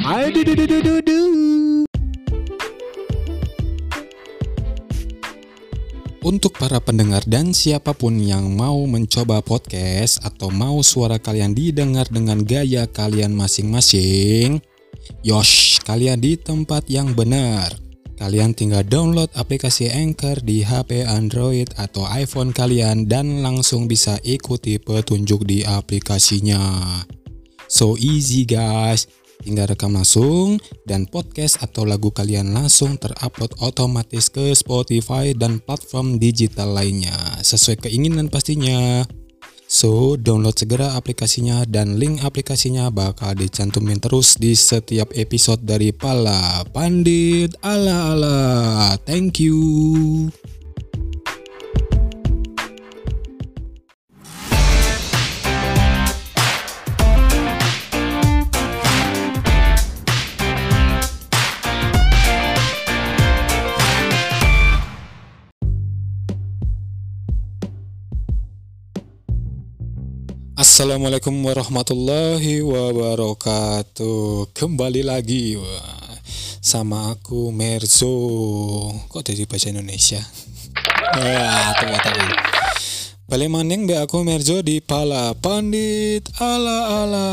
Pandit du du. Untuk para pendengar dan siapa pun yang mau mencoba podcast atau mau suara kalian didengar dengan gaya kalian masing-masing, yosh, kalian di tempat yang benar. Kalian tinggal download aplikasi Anchor di HP Android atau iPhone kalian dan langsung bisa ikuti petunjuk di aplikasinya. So easy guys. Tinggal rekam langsung dan podcast atau lagu kalian langsung terupload otomatis ke Spotify dan platform digital lainnya sesuai keinginan pastinya. So, download segera aplikasinya dan link aplikasinya bakal dicantumin terus di setiap episode dari Pala Pandit Ala Ala. Thank you. Assalamualaikum warahmatullahi wabarakatuh. Kembali lagi wah, Sama aku Merzo. Kok jadi bahasa Indonesia? Ya, tepuk tangan Balik maning be aku Merzo di Pala Pandit ala ala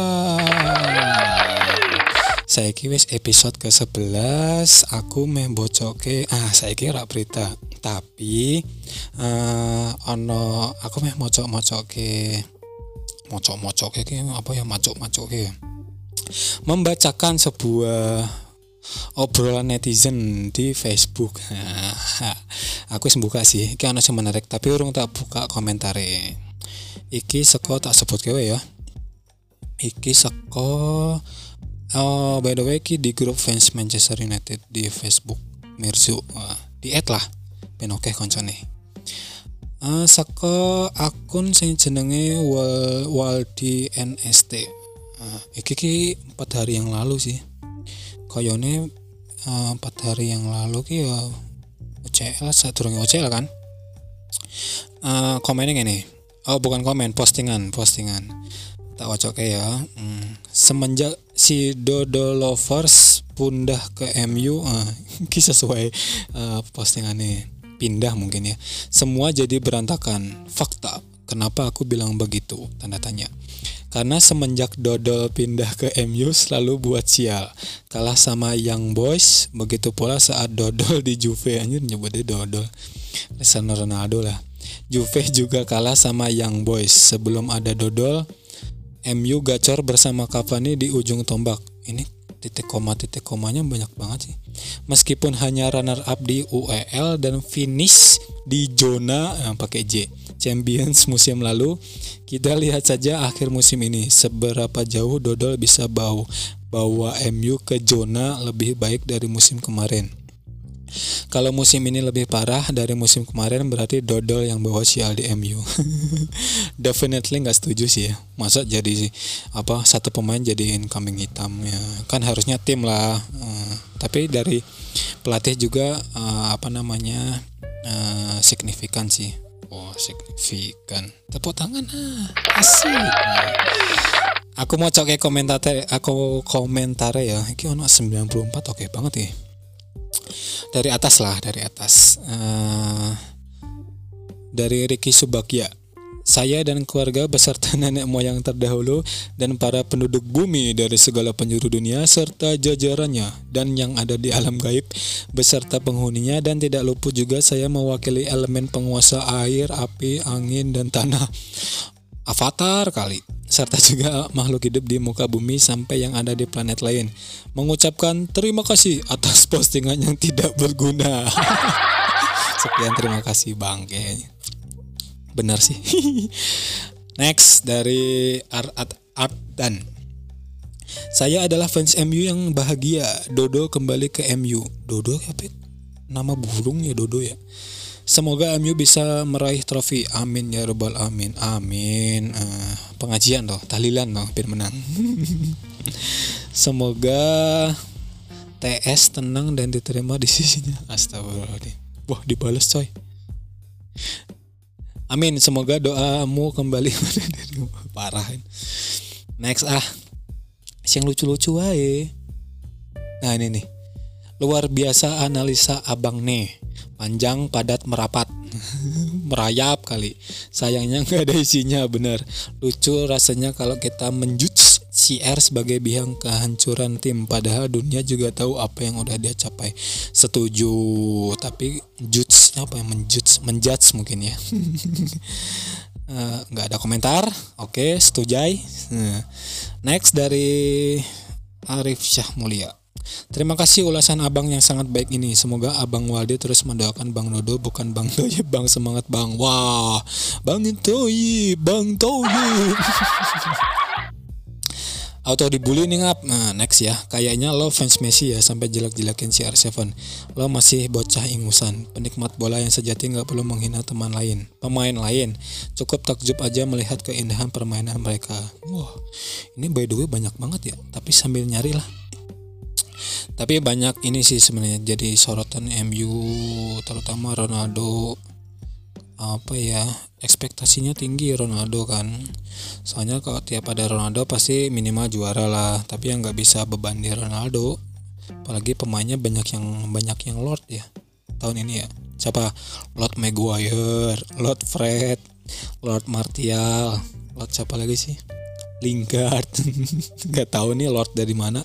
Saya wis episode ke-11 Aku membocoke Ah saya kira berita. Tapi eh ono Aku meh mocok-mocoke mocok-mocok kayak apa ya macok-macok kayak membacakan sebuah obrolan netizen di Facebook. aku wis buka sih, iki ana sing menarik tapi urung tak buka komentare. Iki seko tak sebut kewe ya. Iki seko oh by the way iki di grup fans Manchester United di Facebook Mirzu. Di add lah. Ben oke koncone. Uh, saka akun sing jenenge Wal Waldi NST. Uh, iki ki 4 hari yang lalu sih. Koyone uh, 4 hari yang lalu ki ya OCL sadurunge OCL kan. Uh, komennya gini. Oh bukan komen, postingan, postingan. Tak wacoke ya. Hmm. Semenjak si Dodo Lovers pundah ke MU, uh, ki sesuai uh, postingannya pindah mungkin ya. Semua jadi berantakan. Fakta. Kenapa aku bilang begitu? Tanda tanya. Karena semenjak Dodol pindah ke MU selalu buat sial. Kalah sama Young Boys, begitu pula saat Dodol di Juve anjir nyebutnya Dodol. Cristiano Ronaldo lah. Juve juga kalah sama Young Boys. Sebelum ada Dodol, MU gacor bersama Cavani di ujung tombak. Ini titik koma titik komanya banyak banget sih. Meskipun hanya runner up di UEL dan finish di zona yang pakai J Champions musim lalu, kita lihat saja akhir musim ini seberapa jauh Dodol bisa bawa bawa MU ke zona lebih baik dari musim kemarin. Kalau musim ini lebih parah dari musim kemarin berarti Dodol yang bawa sial di MU. Definitely nggak setuju sih ya. Masa jadi apa satu pemain jadi kambing hitam ya. Kan harusnya tim lah. Uh, tapi dari pelatih juga uh, apa namanya uh, signifikan sih. Oh signifikan. Tepuk tangan ah. Asik. Aku mau cek komentar aku komentar ya. Iki ono 94 oke banget ya dari atas lah dari atas. Uh, dari Ricky Subakya saya dan keluarga beserta nenek moyang terdahulu dan para penduduk bumi dari segala penjuru dunia serta jajarannya dan yang ada di alam gaib beserta penghuninya dan tidak luput juga saya mewakili elemen penguasa air, api, angin dan tanah. Avatar kali serta juga makhluk hidup di muka bumi sampai yang ada di planet lain mengucapkan terima kasih atas postingan yang tidak berguna. Sekian terima kasih Bang kayaknya. Benar sih. Next dari Art Art, dan saya adalah fans MU yang bahagia. Dodo kembali ke MU. Dodo apa? Nama burung ya Dodo ya. Semoga MU bisa meraih trofi. Amin ya robbal amin. Amin. Uh, pengajian loh, tahlilan loh biar menang. Semoga TS tenang dan diterima di sisinya. Astagfirullahaladzim. Wah, dibalas coy. Amin. Semoga doamu kembali dirimu. Parah. Next ah. Yang lucu-lucu wae. Nah ini nih. Luar biasa analisa abang nih. Panjang, padat, merapat. Merayap kali. Sayangnya nggak ada isinya bener. Lucu rasanya kalau kita menjudge CR sebagai biang kehancuran tim. Padahal dunia juga tahu apa yang udah dia capai. Setuju. Tapi judge apa yang menjudge? Menjudge mungkin ya. Eh, nggak uh, ada komentar. Oke, okay, setujai. Uh, next dari Arif Syah Mulia. Terima kasih ulasan abang yang sangat baik ini. Semoga abang Waldi terus mendoakan Bang Dodo bukan Bang Toyib. Bang semangat Bang. Wah, Bang Toyib, Bang Toyib. auto dibully nih ngap. Nah next ya. Kayaknya lo fans Messi ya sampai jelek-jelekin CR7 lo masih bocah ingusan. Penikmat bola yang sejati nggak perlu menghina teman lain. Pemain lain. Cukup takjub aja melihat keindahan permainan mereka. Wah ini by the way banyak banget ya. Tapi sambil nyari lah tapi banyak ini sih sebenarnya jadi sorotan MU terutama Ronaldo. Apa ya ekspektasinya tinggi Ronaldo kan. Soalnya kalau tiap ada Ronaldo pasti minimal juara lah tapi yang nggak bisa beban di Ronaldo apalagi pemainnya banyak yang banyak yang Lord ya tahun ini ya. Siapa? Lord Maguire Lord Fred Lord Martial Lord siapa lagi sih Lingard. Nggak tahu nih Lord dari mana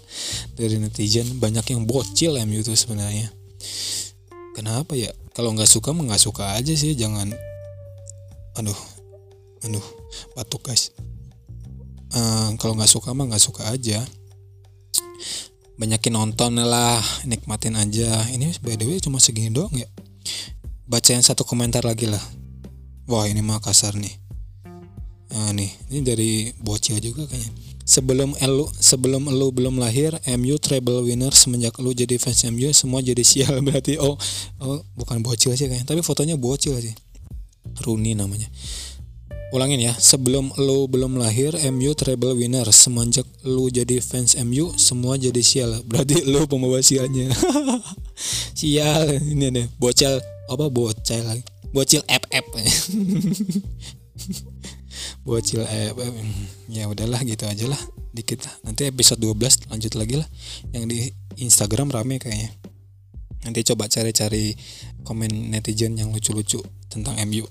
dari netizen. Banyak yang bocil MU tuh sebenarnya. Kenapa ya? Kalau nggak suka nggak suka aja sih jangan. Aduh aduh batuk guys. Uh, kalau nggak suka mah nggak suka aja. Banyakin nonton lah nikmatin aja. Ini by the way cuma segini doang ya. Baca yang satu komentar lagi lah. Wah ini mah kasar nih nah, nih ini dari bocil juga kayaknya. Sebelum elu sebelum elu belum lahir MU treble winner semenjak lu jadi fans MU semua jadi sial. Berarti oh oh bukan bocil sih kayaknya tapi fotonya bocil sih. Rooney namanya. Ulangin ya sebelum lu belum lahir MU treble winner semenjak lu jadi fans MU semua jadi sial. Berarti lu pembawa sialnya. Sial ini nih bocil apa bocil lagi? Bocil FF bocil eh ya udahlah gitu aja lah. Dikit nanti episode 12 lanjut lagi lah. Yang di Instagram rame kayaknya. Nanti coba cari-cari komen netizen yang lucu-lucu tentang MU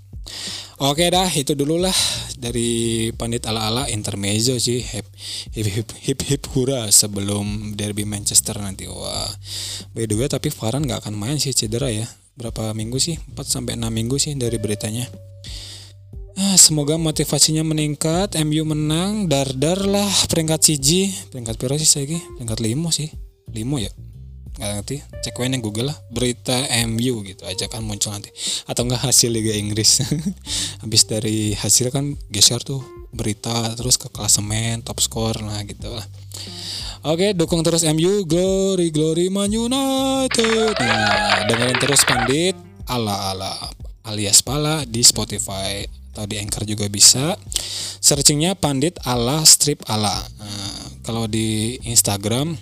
Oke dah itu dulu lah dari pandit ala-ala intermezzo sih. Hip hip hip hip, hip hura sebelum derby Manchester nanti. Wah. By the way tapi Farhan nggak akan main sih cedera ya. Berapa minggu sih? 4 sampai 6 minggu sih dari beritanya Ah, semoga motivasinya meningkat, MU menang, dar-dar lah peringkat CG, peringkat berapa sih saya Peringkat limo sih, limo ya. Gak ngerti, cek yang Google lah berita MU gitu aja kan muncul nanti. Atau enggak hasil Liga Inggris. Habis dari hasil kan geser tuh berita terus ke klasemen top score lah gitu lah. Oke, dukung terus MU, glory glory Man United. Nah, dengerin terus Pandit ala ala alias Pala di Spotify atau di Anchor juga bisa. Searchingnya Pandit ala strip ala. Nah, kalau di Instagram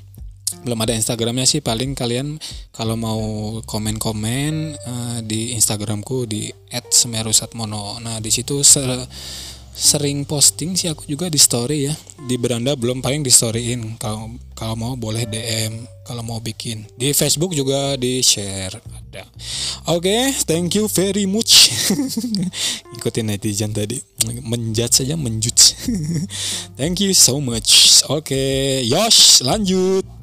belum ada Instagramnya sih paling kalian kalau mau komen-komen uh, di Instagramku di @semerusatmono. Nah di situ ser sering posting sih aku juga di story ya di beranda belum paling di storyin kalau kalau mau boleh DM kalau mau bikin di Facebook juga di share ada oke okay, thank you very much ikutin netizen tadi. Menjat saja menjut thank you so much. Oke okay, Yosh lanjut